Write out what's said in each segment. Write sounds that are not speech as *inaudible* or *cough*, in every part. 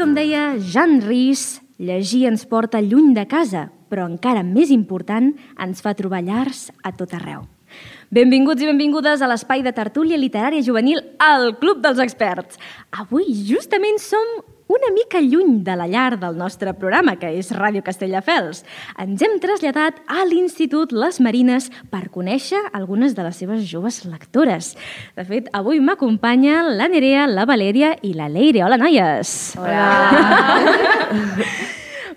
Com deia Jean Rhys, llegir ens porta lluny de casa, però encara més important, ens fa trobar llars a tot arreu. Benvinguts i benvingudes a l'espai de tertúlia literària juvenil al Club dels Experts. Avui justament som una mica lluny de la llar del nostre programa, que és Ràdio Castelldefels. Ens hem traslladat a l'Institut Les Marines per conèixer algunes de les seves joves lectores. De fet, avui m'acompanya la Nerea, la Valèria i la Leire. Hola, noies! Hola!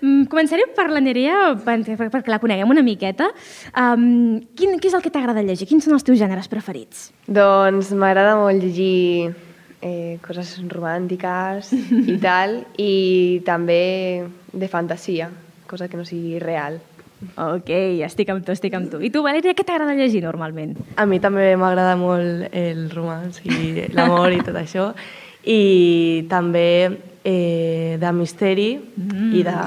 Mm, Començaré per la Nerea, per- per- perquè la coneguem una miqueta. Um, quin, què és el que t'agrada llegir? Quins són els teus gèneres preferits? Doncs m'agrada molt llegir eh, coses romàntiques i *laughs* tal, i també de fantasia, cosa que no sigui real. Ok, estic amb tu, estic amb tu. I tu, Valèria, què t'agrada llegir normalment? A mi també m'agrada molt el romans i l'amor i tot això. I també eh, de misteri mm. i de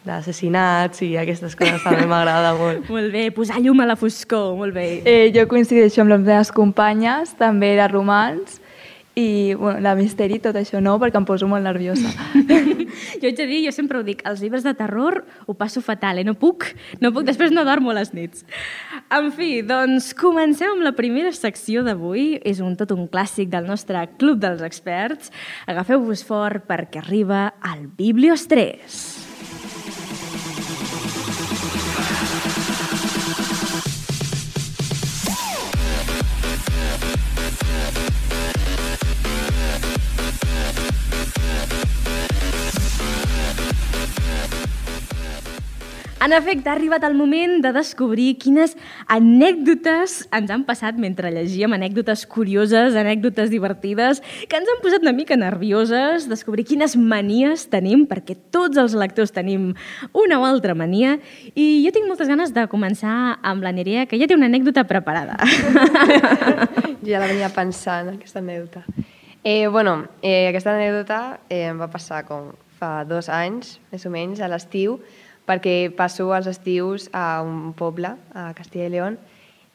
d'assassinats i aquestes coses també m'agrada molt. Molt bé, posar llum a la foscor, molt bé. Eh, jo coincideixo amb les meves companyes, també de romans, i bueno, de misteri, tot això no, perquè em poso molt nerviosa. *laughs* jo haig de dir, jo sempre ho dic, els llibres de terror ho passo fatal, eh? No puc, no puc, després no dormo a les nits. En fi, doncs comencem amb la primera secció d'avui. És un tot un clàssic del nostre Club dels Experts. Agafeu-vos fort perquè arriba el Bibliostrés. En efecte, ha arribat el moment de descobrir quines anècdotes ens han passat mentre llegíem, anècdotes curioses, anècdotes divertides, que ens han posat una mica nervioses, descobrir quines manies tenim, perquè tots els lectors tenim una o altra mania, i jo tinc moltes ganes de començar amb la Nerea, que ja té una anècdota preparada. *laughs* Jo ja la venia pensant, aquesta anècdota. Eh, bueno, eh, aquesta anècdota eh, em va passar com fa dos anys, més o menys, a l'estiu, perquè passo els estius a un poble, a Castilla i León,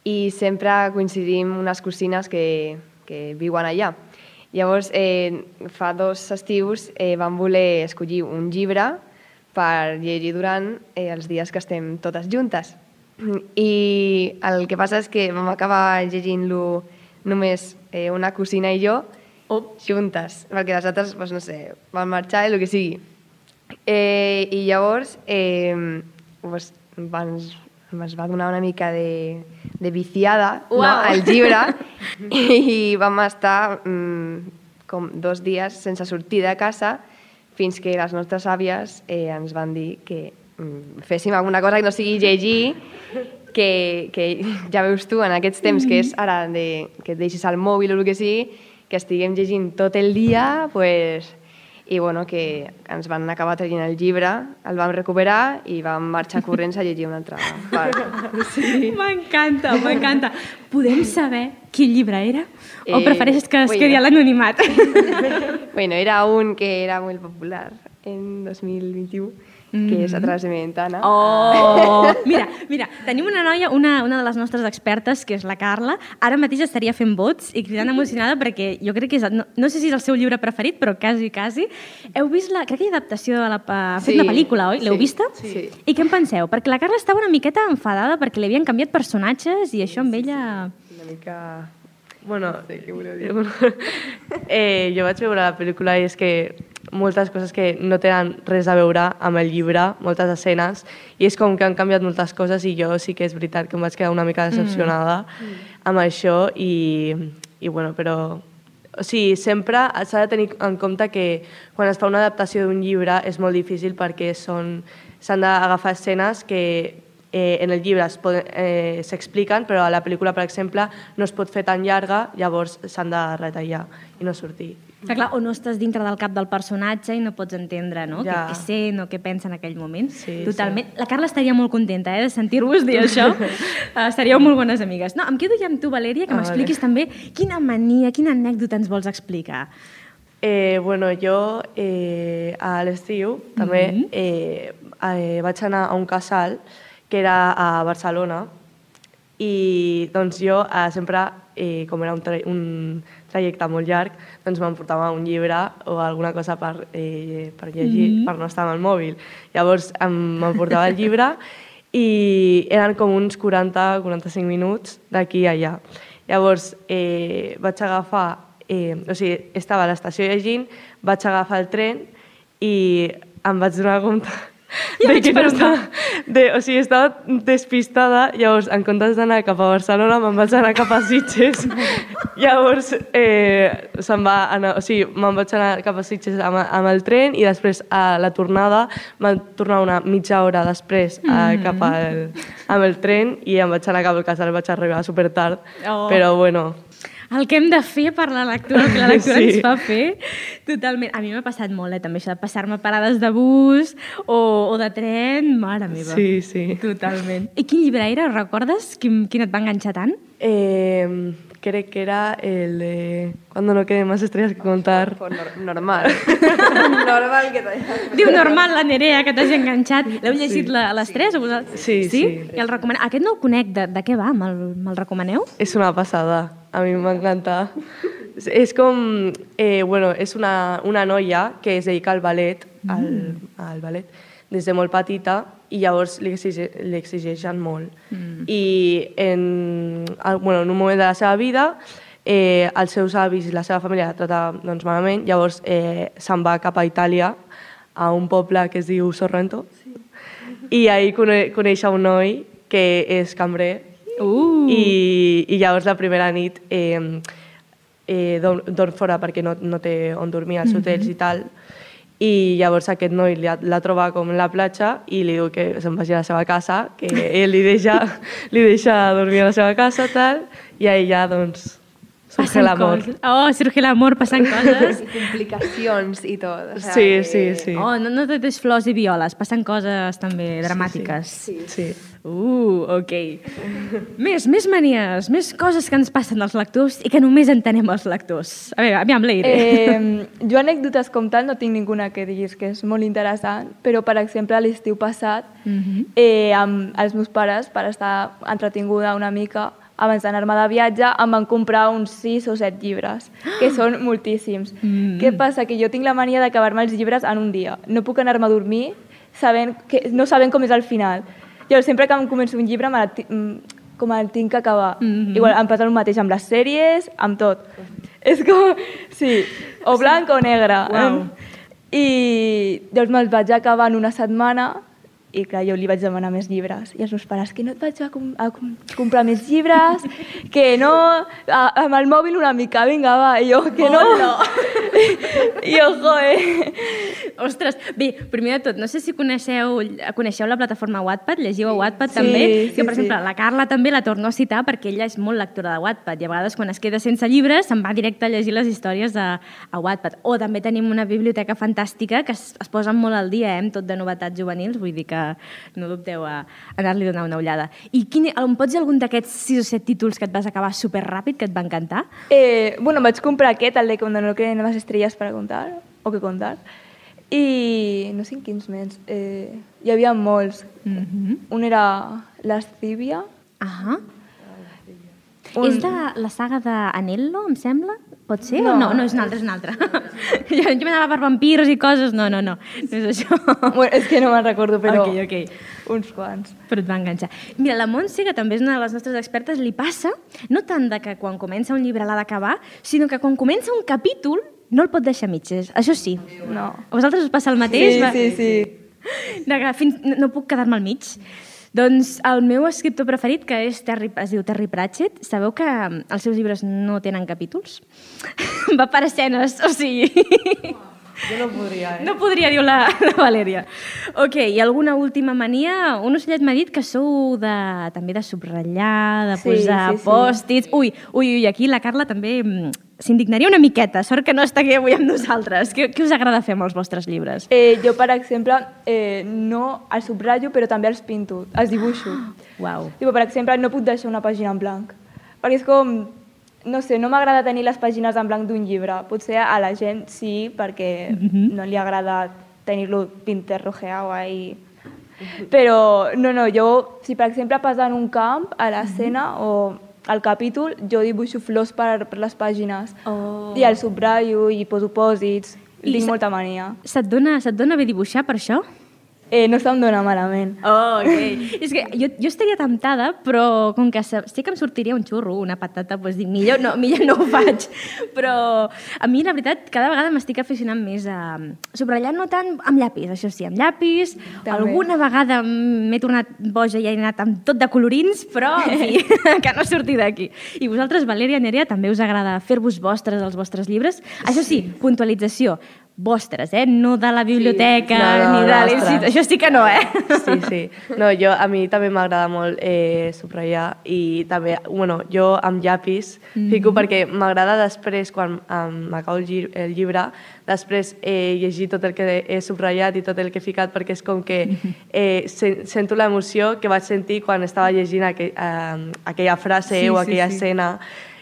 i sempre coincidim unes cosines que, que viuen allà. Llavors, eh, fa dos estius eh, vam voler escollir un llibre per llegir durant eh, els dies que estem totes juntes. *clears throat* I el que passa és que vam acabar llegint-lo només eh, una cosina i jo Oh. juntes, perquè les altres, doncs, no sé, van marxar i el que sigui. Eh, I llavors eh, doncs, ens, ens va donar una mica de, de viciada no, Uau. al llibre *laughs* i vam estar mm, com dos dies sense sortir de casa fins que les nostres àvies eh, ens van dir que mm, féssim alguna cosa que no sigui llegir que, que ja veus tu en aquests temps que és ara de, que et deixis el mòbil o el que sigui, que estiguem llegint tot el dia, pues, i bueno, que ens van acabar traient el llibre, el vam recuperar i vam marxar corrents a llegir una altra part. *laughs* Sí. M'encanta, m'encanta. Podem saber quin llibre era? O Eh, prefereixes que es ui, quedi a l'anonimat? *laughs* Bueno, era un que era muy popular en 2021, que és A través de mi ventana. Oh! *laughs* Mira, mira, tenim una noia, una, una de les nostres expertes, que és la Carla, ara mateix estaria fent vots i cridant emocionada perquè jo crec que és, no, no sé si és el seu llibre preferit, però quasi, quasi. Heu vist la... Crec que hi ha adaptació de la... Ha fet Sí, una pel·lícula, oi? L'heu sí, vista? sí. I què en penseu? Perquè la Carla estava una miqueta enfadada perquè li havien canviat personatges i això amb ella... Una mica... Bueno, No sé què voleu dir. eh, jo vaig veure la pel·lícula i és que moltes coses que no tenen res a veure amb el llibre, moltes escenes, i és com que han canviat moltes coses i jo sí que és veritat que em vaig quedar una mica decepcionada mm. amb això i, i bueno, però o sigui, sempre s'ha de tenir en compte que quan es fa una adaptació d'un llibre és molt difícil perquè són s'han d'agafar escenes que eh, en el llibre eh, s'expliquen, però a la pel·lícula, per exemple, no es pot fer tan llarga, llavors s'han de retallar i no sortir. Que clar, o no estàs dintre del cap del personatge i no pots entendre no? Ja. què, què sent o què pensa en aquell moment. Sí, Totalment. La Carla estaria molt contenta eh, de sentir-vos dir això. uh, *laughs* estaríeu molt bones amigues. No, em quedo ja amb tu, Valèria, que Ah, m'expliquis també quina mania, quina anècdota ens vols explicar. Eh, bueno, jo eh, a l'estiu també eh, eh, vaig anar a un casal que era a Barcelona i doncs jo eh, sempre, eh, com era un, tra un trajecte molt llarg, doncs m'emportava un llibre o alguna cosa per, eh, per llegir, mm -hmm. per no estar amb el mòbil. Llavors m'emportava el llibre i eren com uns 40-45 minuts d'aquí a allà. Llavors eh, vaig agafar, eh, o sigui, estava a l'estació llegint, vaig agafar el tren i em vaig donar compte Ja de que no estava, de, o sigui, estava despistada, llavors, en comptes d'anar cap a Barcelona, me'n vaig anar cap a Sitges. *laughs* llavors, eh, se'n va anar, o sigui, me'n vaig anar cap a Sitges amb, amb el tren i després a la tornada vam tornar una mitja hora després eh, Mhm. cap al, amb el tren i em vaig anar cap al casal, vaig arribar super tard, Oh. però bueno, El que hem de fer per la lectura, el que la lectura Sí. ens fa fer, totalment. A mi m'ha passat molt, eh, també, això de passar-me parades de bus o, o de tren, mare meva. sí, sí. Totalment. I quin llibre era? Recordes? Quin, quin et va enganxar tant? Eh, crec que era el de Cuando no queden más estrellas que contar. Pues nor normal. *laughs* normal que t'hagi Diu normal la Nerea, que t'hagi enganxat. L'heu llegit la, a les tres? O vosaltres? Sí, sí. I el recoman... Aquest no el conec. De, de què va? Me'l me recomaneu? És una passada, a mi m'encanta. És- com, eh, bueno, és una, una noia que es dedica al ballet, al, al ballet, des de molt petita i llavors li, exige, li exigeixen molt. Mm. I en, bueno, en un moment de la seva vida eh, els seus avis i la seva família la trata doncs, malament, llavors eh, se'n va cap a Itàlia, a un poble que es diu Sorrento, sí. i ahir cone coneix a un noi que és cambrer Uh! i, i llavors la primera nit eh, eh, dorm, dorm fora perquè no, no té on dormir als hotels i tal i llavors aquest noi la, la troba com a la platja i li diu que se'n vagi a la seva casa, que ell li deixa, *laughs* li deixa dormir a la seva casa tal, i ahí ja doncs surge l'amor. Oh, surge l'amor, passen *laughs* coses. I complicacions i tot. O sea, Sí, que- sí, sí. Oh, no, no tot és flors i violes, passen coses també dramàtiques. Sí. sí. Uh, ok. més, més manies, més coses que ens passen als lectors i que només entenem els lectors. A veure, aviam, Leire. Eh, jo anècdotes com tal no tinc ninguna que diguis que és molt interessant, però per exemple l'estiu passat Mhm. eh, amb els meus pares, per estar entretinguda una mica, abans d'anar-me de viatge, em van comprar uns 6 o 7 llibres, que són moltíssims. Mm. Què passa? Que jo tinc la mania d'acabar-me els llibres en un dia. No puc anar-me a dormir sabent que, no sabent com és el final. Llavors, sempre que em començo un llibre, me mm, com el tinc que acabar. Mhm. Igual em passa el mateix amb les sèries, amb tot. És com... Sí, o blanc o negre. Uau. I llavors me'ls vaig acabar en una setmana i clar, jo li vaig demanar més llibres. I els meus pares, que no et vaig a, com a com comprar més llibres, que no... A, amb el mòbil una mica, vinga, va. I jo, que no. I *laughs* jo, joe. Ostres, bé, primer de tot, no sé si coneixeu, coneixeu la plataforma Wattpad, llegiu a Wattpad Sí, també, sí, que per sí. exemple la Carla també la torno a citar perquè ella és molt lectora de Wattpad i a vegades quan es queda sense llibres se'n va directe a llegir les històries a, a Wattpad. O també tenim una biblioteca fantàstica que es, es posa molt al dia, eh, amb tot de novetats juvenils, vull dir que no dubteu a anar-li a donar una ullada. I quin, em pots dir algun d'aquests 6 o 7 títols que et vas acabar superràpid, que et va encantar? Eh, bueno, vaig comprar aquest, el de Cuando no queden más estrellas para contar, o que contar, i no sé en quins més. Eh, hi havia molts. Mm -hmm. Un era Lascivia, Ah Un- És de la saga d'Anello, em sembla? Pot ser? No. No, no, és un altre, és un altre. *laughs* jo jo m'anava per vampirs i coses. No, no, no, no és això. *laughs* bueno, és que no me'n recordo, però Ok, ok. uns quants. Però et va enganxar. Mira, la Montse, que també és una de les nostres expertes, li passa no tant de que quan comença un llibre l'ha d'acabar, sinó que quan comença un capítol no el pot deixar mitges. Això sí. No. A vosaltres us passa el mateix? Sí, Va- sí, sí. *laughs* que fins, no, no puc quedar-me al mig. Doncs el meu escriptor preferit, que és Terry, es diu Terry Pratchett, sabeu que mm, els seus llibres no tenen capítols? *laughs* Va per escenes, o sigui... *laughs* Jo no podria, eh? No podria, diu la, *laughs* la Valèria. Ok, i alguna última mania? Un ocellet m'ha dit que sou de, també de subratllar, de Sí, posar sí, sí. pòstits... Ui, ui, ui, aquí la Carla també mm, s'indignaria una miqueta. Sort que no està aquí avui amb nosaltres. Què, què us agrada fer amb els vostres llibres? Eh, jo, per exemple, eh, no els subratllo, però també els pinto, els dibuixo. *gasps* Uau. Tipo, per exemple, no puc deixar una pàgina en blanc. Perquè és com... No sé, no m'agrada tenir les pàgines en blanc d'un llibre. Potser a la gent sí, perquè Mhm. no li agrada tenir-lo pinterrojeado ahí. Però, no, no, jo, si per exemple passa en un camp, a l'escena o al capítol, jo dibuixo flors per, per les pàgines. Oh. I el subratllo i poso pòsits. I Tinc molta mania. Se't dona, se't dona bé dibuixar per això? Eh, no se'm dona malament. Oh, ok. és que jo, jo estaria temptada, però com que sa- sí que em sortiria un xurro, una patata, doncs dic, millor no, millor no ho faig. Però a mi, la veritat, cada vegada m'estic aficionant més a subratllar, no tant amb llapis, això sí, amb llapis. També. Alguna vegada m'he tornat boja i he anat amb tot de colorins, però, en fi, *laughs* que no surti d'aquí. I vosaltres, Valèria, Nerea, també us agrada fer-vos vostres els vostres llibres? Això sí, puntualització, vostres, eh? No de la biblioteca, No, no, ni de l'institut. Això sí que no, eh? Sí, sí. No, jo, a mi també m'agrada molt eh, subratllar i també, bueno, jo amb llapis fico perquè m'agrada després, quan um, m'acabo el, lli el llibre, després eh, llegir tot el que he subratllat i tot el que he ficat perquè és com que *laughs* eh, sen sento l'emoció que vaig sentir quan estava llegint aquell, eh, aquella frase Sí, o sí, aquella sí. escena.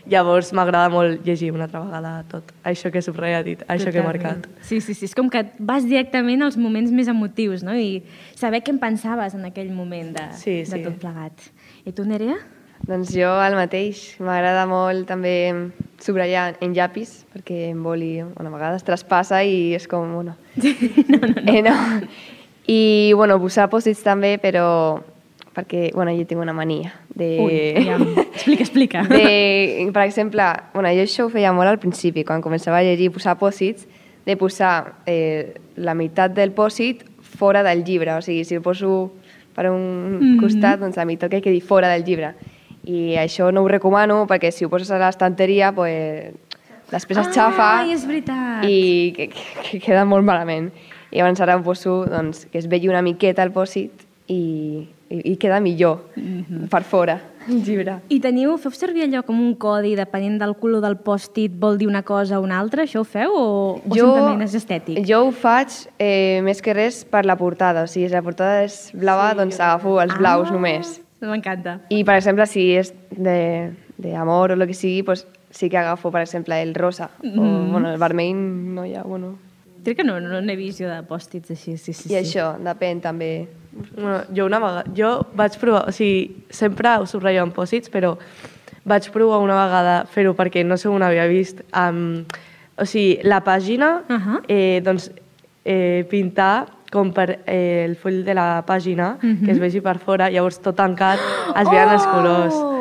Llavors m'agrada molt llegir una altra vegada tot això que he subratllat això que he marcat. Sí, sí, sí. És com que vas directament als moments més emotius, no? I saber què en pensaves en aquell moment de, Sí, de sí. tot plegat. I tu, Nerea? Doncs jo el mateix. M'agrada molt també subratllar en llapis, perquè en boli bueno, a vegades traspassa i és com, bueno... *laughs* no, no, no. Eh, no. I, bueno, posar pòsits també, però perquè, bueno, jo tinc una mania de... Ui, aviam. *laughs* explica, explica. de, per exemple, bueno, jo això ho feia molt al principi, quan començava a llegir, posar pòsits, de posar eh, la meitat del pòsit fora del llibre. O sigui, si el poso per un mm -hmm. costat, doncs la meitat que quedi fora del llibre. I això no ho recomano perquè si ho poses a l'estanteria, pues, després es xafa Ai, és veritat. i que, que, que queda molt malament. I llavors ara ho poso doncs, que es vegi una miqueta el pòsit i, i, i queda millor per fora el llibre. I teniu, feu servir allò com un codi, depenent del color del pòstit, vol dir una cosa o una altra? Això ho feu o, o simplement és estètic? Jo ho faig eh, més que res per la portada. O sigui, si la portada és blava, sí, doncs agafo els blaus Ah, només. M'encanta. I, per exemple, si és de- d'amor o el que sigui, doncs sí que agafo, per exemple, el rosa. Mm. O, bueno, el vermell no hi ha, bueno... Crec que no, no n'he vist jo de pòstits així, sí, sí. I això, depèn també. Bueno, jo una vegada, jo vaig provar, o sigui, sempre ho subratllo amb pòsits, però vaig provar una vegada fer-ho perquè no sé on havia vist, um, o sigui, la pàgina, Ahà. eh, doncs, eh, pintar com per eh, el full de la pàgina, que es vegi per fora, llavors tot tancat, es veien els colors. Oh!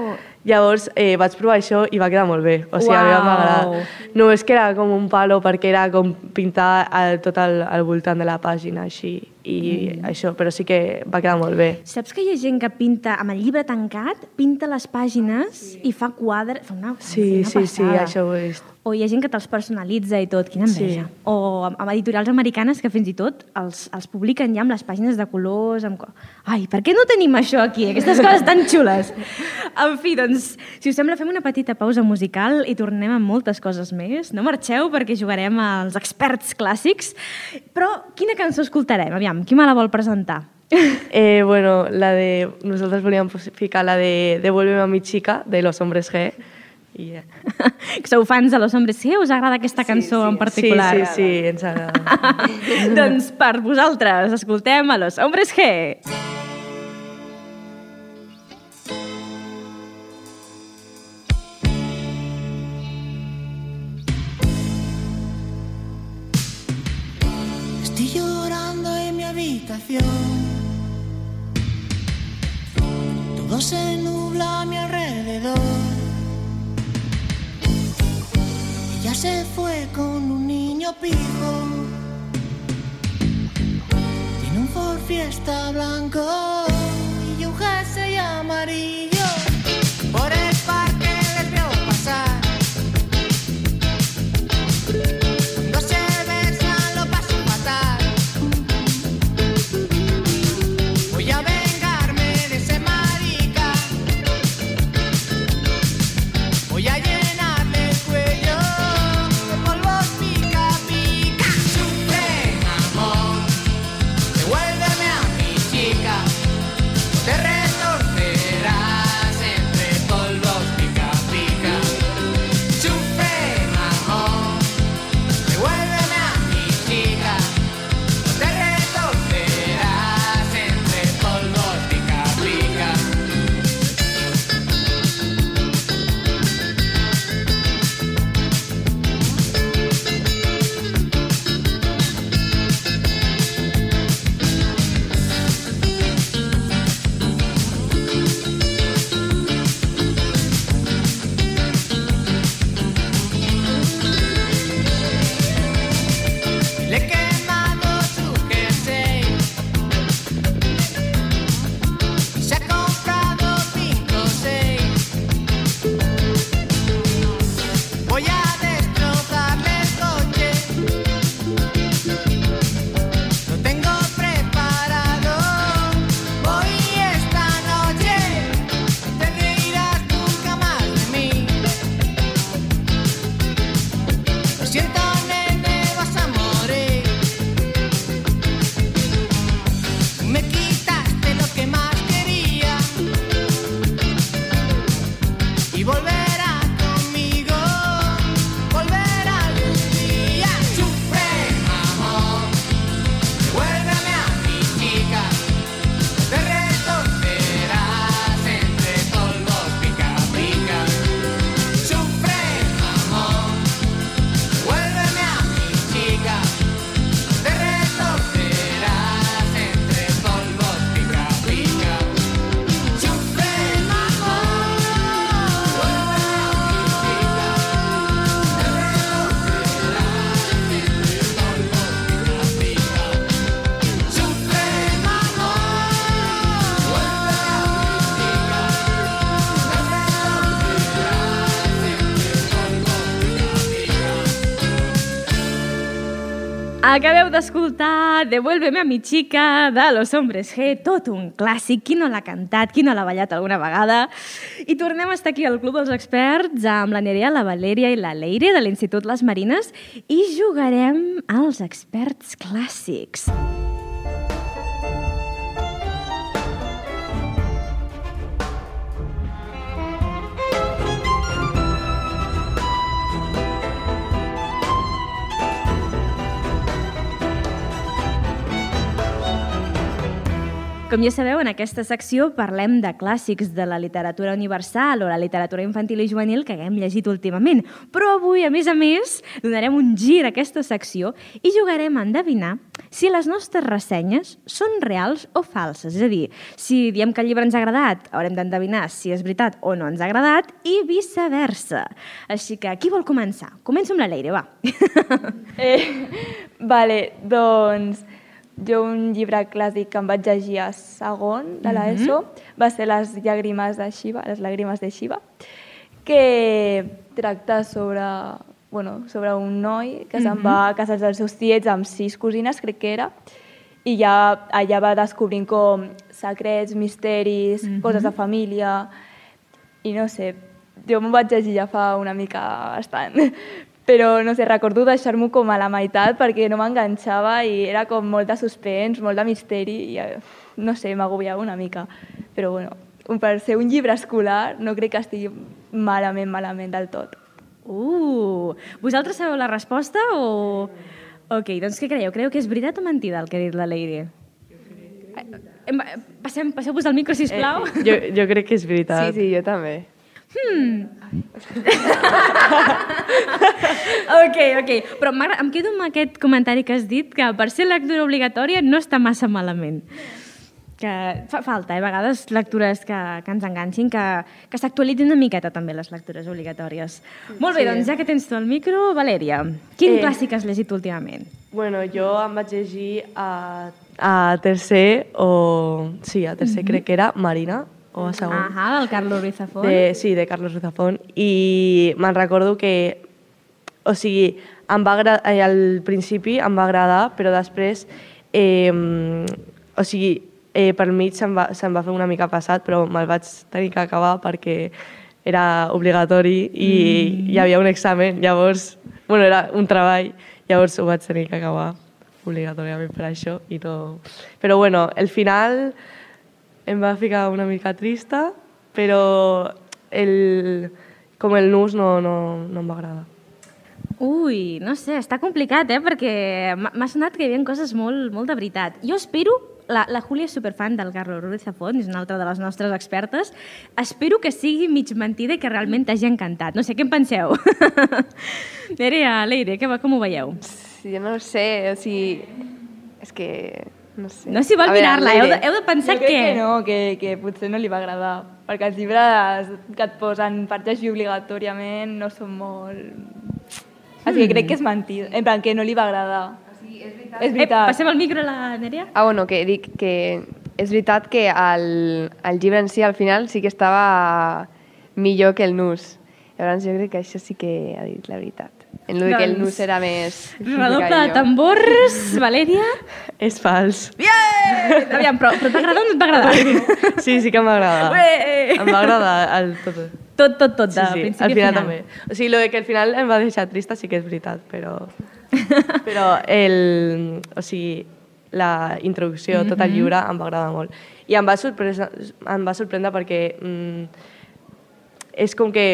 Llavors eh, vaig provar això i va quedar molt bé. O sigui, a mi m'agrada. No és que era com un palo perquè era com pintar el, tot al, al voltant de la pàgina així i mm. això, però sí que va quedar molt bé. Saps que hi ha gent que pinta amb el llibre tancat, pinta les pàgines sí. i fa quadres... Fa una, Sí, una sí, sí, passada. això ho he vist. O hi ha gent que te'ls personalitza i tot, quina enveja. Sí. O amb, editorials americanes que fins i tot els, els publiquen ja amb les pàgines de colors. Amb... Ai, per què no tenim això aquí, aquestes *laughs* coses tan xules? En fi, doncs, si us sembla, fem una petita pausa musical i tornem amb moltes coses més. No marxeu perquè jugarem als experts clàssics. Però quina cançó escoltarem? Aviam, qui me la vol presentar? *laughs* Eh, bueno, la de... Nosaltres volíem ficar la de Devuélveme a mi chica, de Los Hombres G. I, *laughs* que sou fans de Los Hombres G, us agrada aquesta cançó en particular? Sí, sí, sí, ens agrada. *laughs* doncs per vosaltres, escoltem a Los Hombres G. Estoy Todo se nubla a mi alrededor. Ella se fue con un niño pijo. Tiene un Ford Fiesta blanco y un jersey amarillo. Acabeu d'escoltar Devuélveme a mi chica de Los Hombres G, tot un clàssic, qui no l'ha cantat, qui no l'ha ballat alguna vegada. I tornem a estar aquí al Club dels Experts amb la Nerea, la Valeria i la Leire de l'Institut Les Marines i jugarem als experts clàssics. Com ja sabeu, en aquesta secció parlem de clàssics de la literatura universal o la literatura infantil i juvenil que haguem llegit últimament. Però avui, a més a més, donarem un gir a aquesta secció i jugarem a endevinar si les nostres ressenyes són reals o falses. És a dir, si diem que el llibre ens ha agradat, haurem d'endevinar si és veritat o no ens ha agradat i viceversa. Així que, qui vol començar? Comença amb la Leire, va. Eh, vale, doncs jo un llibre clàssic que em vaig llegir a segon de l'ESO va ser Les llàgrimes de Shiva, les làgrimes de Shiva, que tracta sobre, bueno, sobre un noi que se'n va a casa dels seus tiets amb sis cosines, crec que era, i ja allà va descobrint com secrets, misteris, coses de família, i no sé, jo m'ho vaig llegir ja fa una mica bastant, però no sé, recordo deixar-m'ho com a la meitat perquè no m'enganxava i era com molt de suspens, molt de misteri i eh, no sé, m'agobiava una mica. Però bueno, un- per ser un llibre escolar no crec que estigui malament, malament del tot. Uh, vosaltres sabeu la resposta o... Ok, doncs què creieu? Creieu que és veritat o mentida el que ha dit la Leire? Passem, passeu-vos el micro, sisplau. Eh, Jo, jo crec que és veritat. Sí, sí, jo també. *laughs* ok, ok. Però em quedo amb aquest comentari que has dit, que per ser lectura obligatòria no està massa malament. Que fa falta, eh, a vegades, lectures que, que ens enganxin, que, que s'actualitzin una miqueta també les lectures obligatòries. Molt bé, Sí. doncs ja que tens tu el micro, Valèria, quin Eh. clàssic has llegit últimament? Bueno, jo em vaig llegir a, a tercer, o... Sí, a tercer crec que era Marina, o a segon. Ahà, del Carlos Ruiz Zafón. De, sí, de Carlos Ruzafón. I me'n recordo que... O sigui, em va agra- eh, al principi em va agradar, però després... Eh, o sigui, eh, per mig se'm va, se'm va fer una mica passat, però me'l vaig tenir que acabar perquè era obligatori i mm. hi havia un examen, llavors... Bueno, era un treball, llavors ho vaig tenir que acabar obligatòriament per això i no... Però bueno, el final em va ficar una mica trista, però el, com el nus no, no, no em va agradar. Ui, no sé, està complicat, eh? Perquè m'ha sonat que hi havia coses molt, molt de veritat. Jo espero, la, la Júlia és superfan del Carlos Ruiz Zafón, és una altra de les nostres expertes, espero que sigui mig mentida i que realment t'hagi encantat. No sé, què en penseu? *laughs* Nerea, Leire, què, va- com ho veieu? Sí, jo no ho sé, o sigui... És que... No sé. No s'hi vol mirar-la, heu, de, heu de pensar jo crec que... que no, que, que potser no li va agradar, perquè els llibres que et posen per llegir obligatòriament no són molt... Així que crec que és mentida, en plan que no li va agradar. és veritat. És Eh, veritat. passem el micro a la Nerea? Ah, bueno, que dic que és veritat que el, el llibre en si al final sí que estava millor que el nus. Llavors jo crec que això sí que ha dit la veritat. En lo de que el Doncs, nus era més... Redoble de tambors, Valèria. És fals. Bien! Aviam, però, però t'agrada o no t'agrada? *laughs* Sí, sí que. Ué! Em va agradar el tot. Tot, tot, tot, de Sí, sí, principi al final final. també. O sigui, lo de que al final em va deixar trista sí que és veritat, però... *laughs* però el... O sigui, la introducció, tot el llibre, em va agradar molt. I em va, sorpresa, em va sorprendre perquè mm, és com que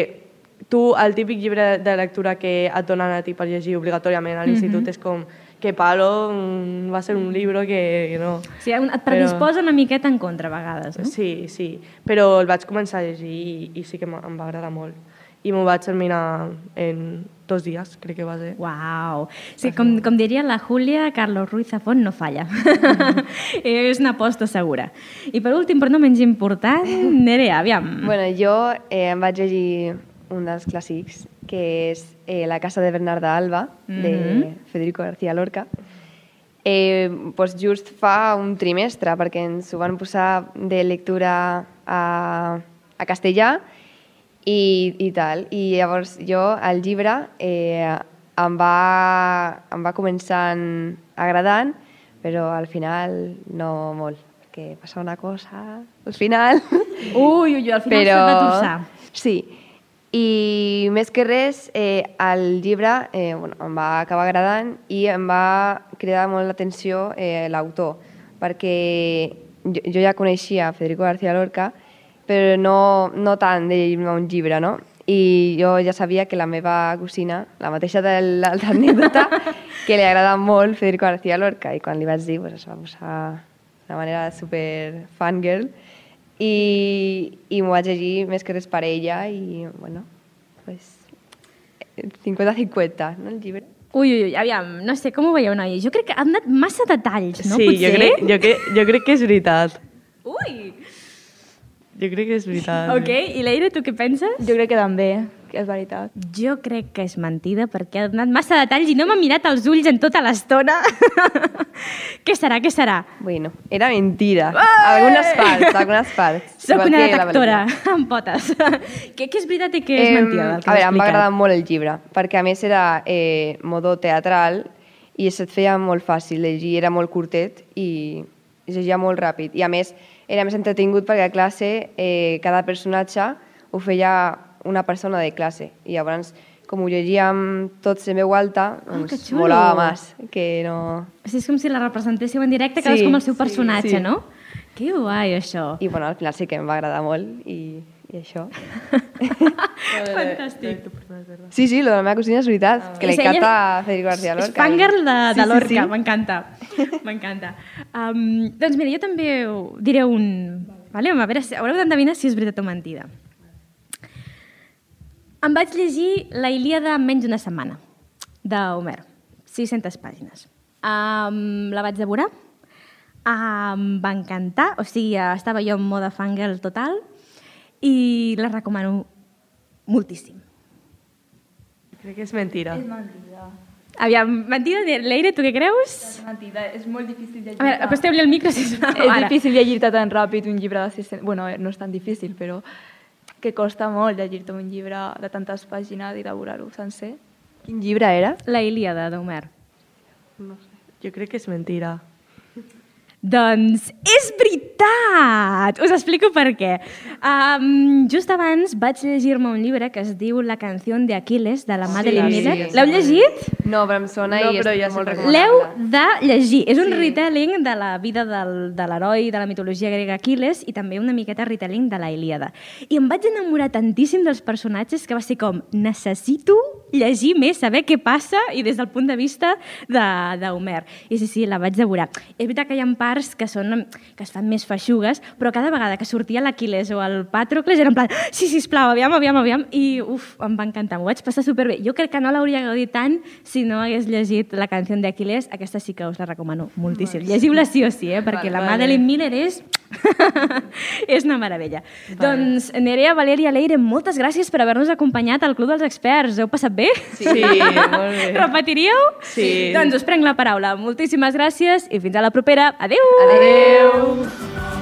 tu, el típic llibre de lectura que et donen a ti per llegir obligatòriament a l'institut és com que palo, mm, va ser un llibre que, que no... O sigui, un- et predisposa una miqueta en contra a vegades, no? Sí, sí, però el vaig començar a llegir i, i sí que em va agradar molt. I m'ho vaig terminar en dos dies, crec que va ser. Uau! Sí, com, com diria la Júlia, Carlos Ruiz Zafón no falla. *laughs* és una aposta segura. I per últim, però no menys important, *laughs* Nerea, aviam. Bueno, jo eh, em vaig llegir un dels clàssics, que és eh, La casa de Bernarda Alba, de Mhm. Federico García Lorca. Eh, doncs just fa un trimestre, perquè ens ho van posar de lectura a, a castellà i, i tal. I llavors jo, el llibre, eh, em va, em va començant agradant, però al final no molt, perquè passa una cosa al final. Ui, ui, al final però... s'ha de torçar. Sí, i més que res, eh, el llibre eh, bueno, em va acabar agradant i em va cridar molt l'atenció eh, l'autor, perquè jo, jo ja coneixia Federico García Lorca, però no, no tant de llegir-me un llibre, no? I jo ja sabia que la meva cosina, la mateixa de l'altra anècdota, *laughs* que li agrada molt Federico García Lorca, i quan li vaig dir, pues, es va posar de manera super fangirl, i, i m'ho vaig llegir més que res per ella i, bueno, pues, 50-50, no, el llibre? Ui, ui, ui, aviam, no sé, com ho veieu, noi? Jo crec que han donat massa detalls, no? sí, Potser? jo crec, jo, crec, jo crec que és veritat. Ui! Jo crec que és veritat. Ok, i Leire, tu què penses? Jo crec que també, és veritat. Jo crec que és mentida perquè ha donat massa detalls i no m'ha mirat als ulls en tota l'estona. *laughs* què serà, què serà? Bueno, era mentira. Algunes parts, algunes parts. Soc una detectora *laughs* amb potes. *laughs* què, què és veritat i què és Em, mentida del que A veure, em va agradar molt el llibre, perquè a més era eh, modo teatral i se't feia molt fàcil llegir, era molt curtet i es llegia molt ràpid. I a més era més entretingut perquè a classe eh, cada personatge ho feia una persona de classe i llavors com ho llegíem tots en veu alta, Ah, que doncs xulo. molava més que no... O sigui, és com si la representéssiu en directe, Sí, amb el seu sí, personatge, sí. no? Que guai, això. I bueno, al final sí que em va agradar molt i, i això. *laughs* Fantàstic. Sí, sí, lo de la meva cosina és veritat, que És li encanta Federico García Lorca. És fangirl de, Sí, de sí, Lorca, sí. m'encanta. M'encanta. Um, doncs mira, jo també ho diré un... Vale? A veure, si, haureu d'endevinar si és veritat o mentida. Em vaig llegir la Ilíada en menys d'una setmana, d'Homer. 600 pàgines. Um, la vaig devorar. Um, va encantar, o sigui, estava jo en mode fangirl total i la recomano moltíssim. Crec que és mentira. És mentida. Aviam, mentida, Leire, tu què creus? És mentida, és molt difícil llegir. A veure, acosteu-li el micro, sisplau. És ara. difícil llegir-te tan ràpid un llibre de 600... Bueno, no és tan difícil, però que costa molt llegir-te un llibre de tantes pàgines i devorar-ho sencer. Quin llibre era? La Ilíada d'Homer. Jo crec que és mentira. Doncs és veritat! Us explico per què. Um, just abans vaig llegir-me un llibre que es diu La canció de Aquiles, de la Madeleine sí, Miller. sí, L'heu sí. llegit? No, però em sona No, i però ja molt què. L'heu recomanable. de llegir. És un Sí. retelling de la vida del, de l'heroi de la mitologia grega Aquiles i també una miqueta retelling de la Ilíada. I em vaig enamorar tantíssim dels personatges que va ser com, necessito llegir més, saber què passa i des del punt de vista de- d'Homer. I sí, sí, la vaig devorar. És veritat que hi ha parts que, són, que es fan més feixugues, però cada vegada que sortia l'Aquiles o el Patrocles era en plan, sí, sisplau, aviam, aviam, aviam, i uf, em va encantar, m'ho vaig passar superbé. Jo crec que no l'hauria gaudit tant si no hagués llegit la canció d'Aquiles, aquesta sí que us la recomano moltíssim. Llegiu-la sí o sí, eh? perquè Vale, la vale. Madeleine Miller és... *laughs* és una meravella. Doncs, Nerea, Valèria, Leire, moltes gràcies per haver-nos acompanyat al Club dels Experts. Heu passat bé? Sí, molt bé. *laughs* Repetiríeu? Sí. Doncs us prenc la paraula. Moltíssimes gràcies i fins a la propera. Adeu! Adéu!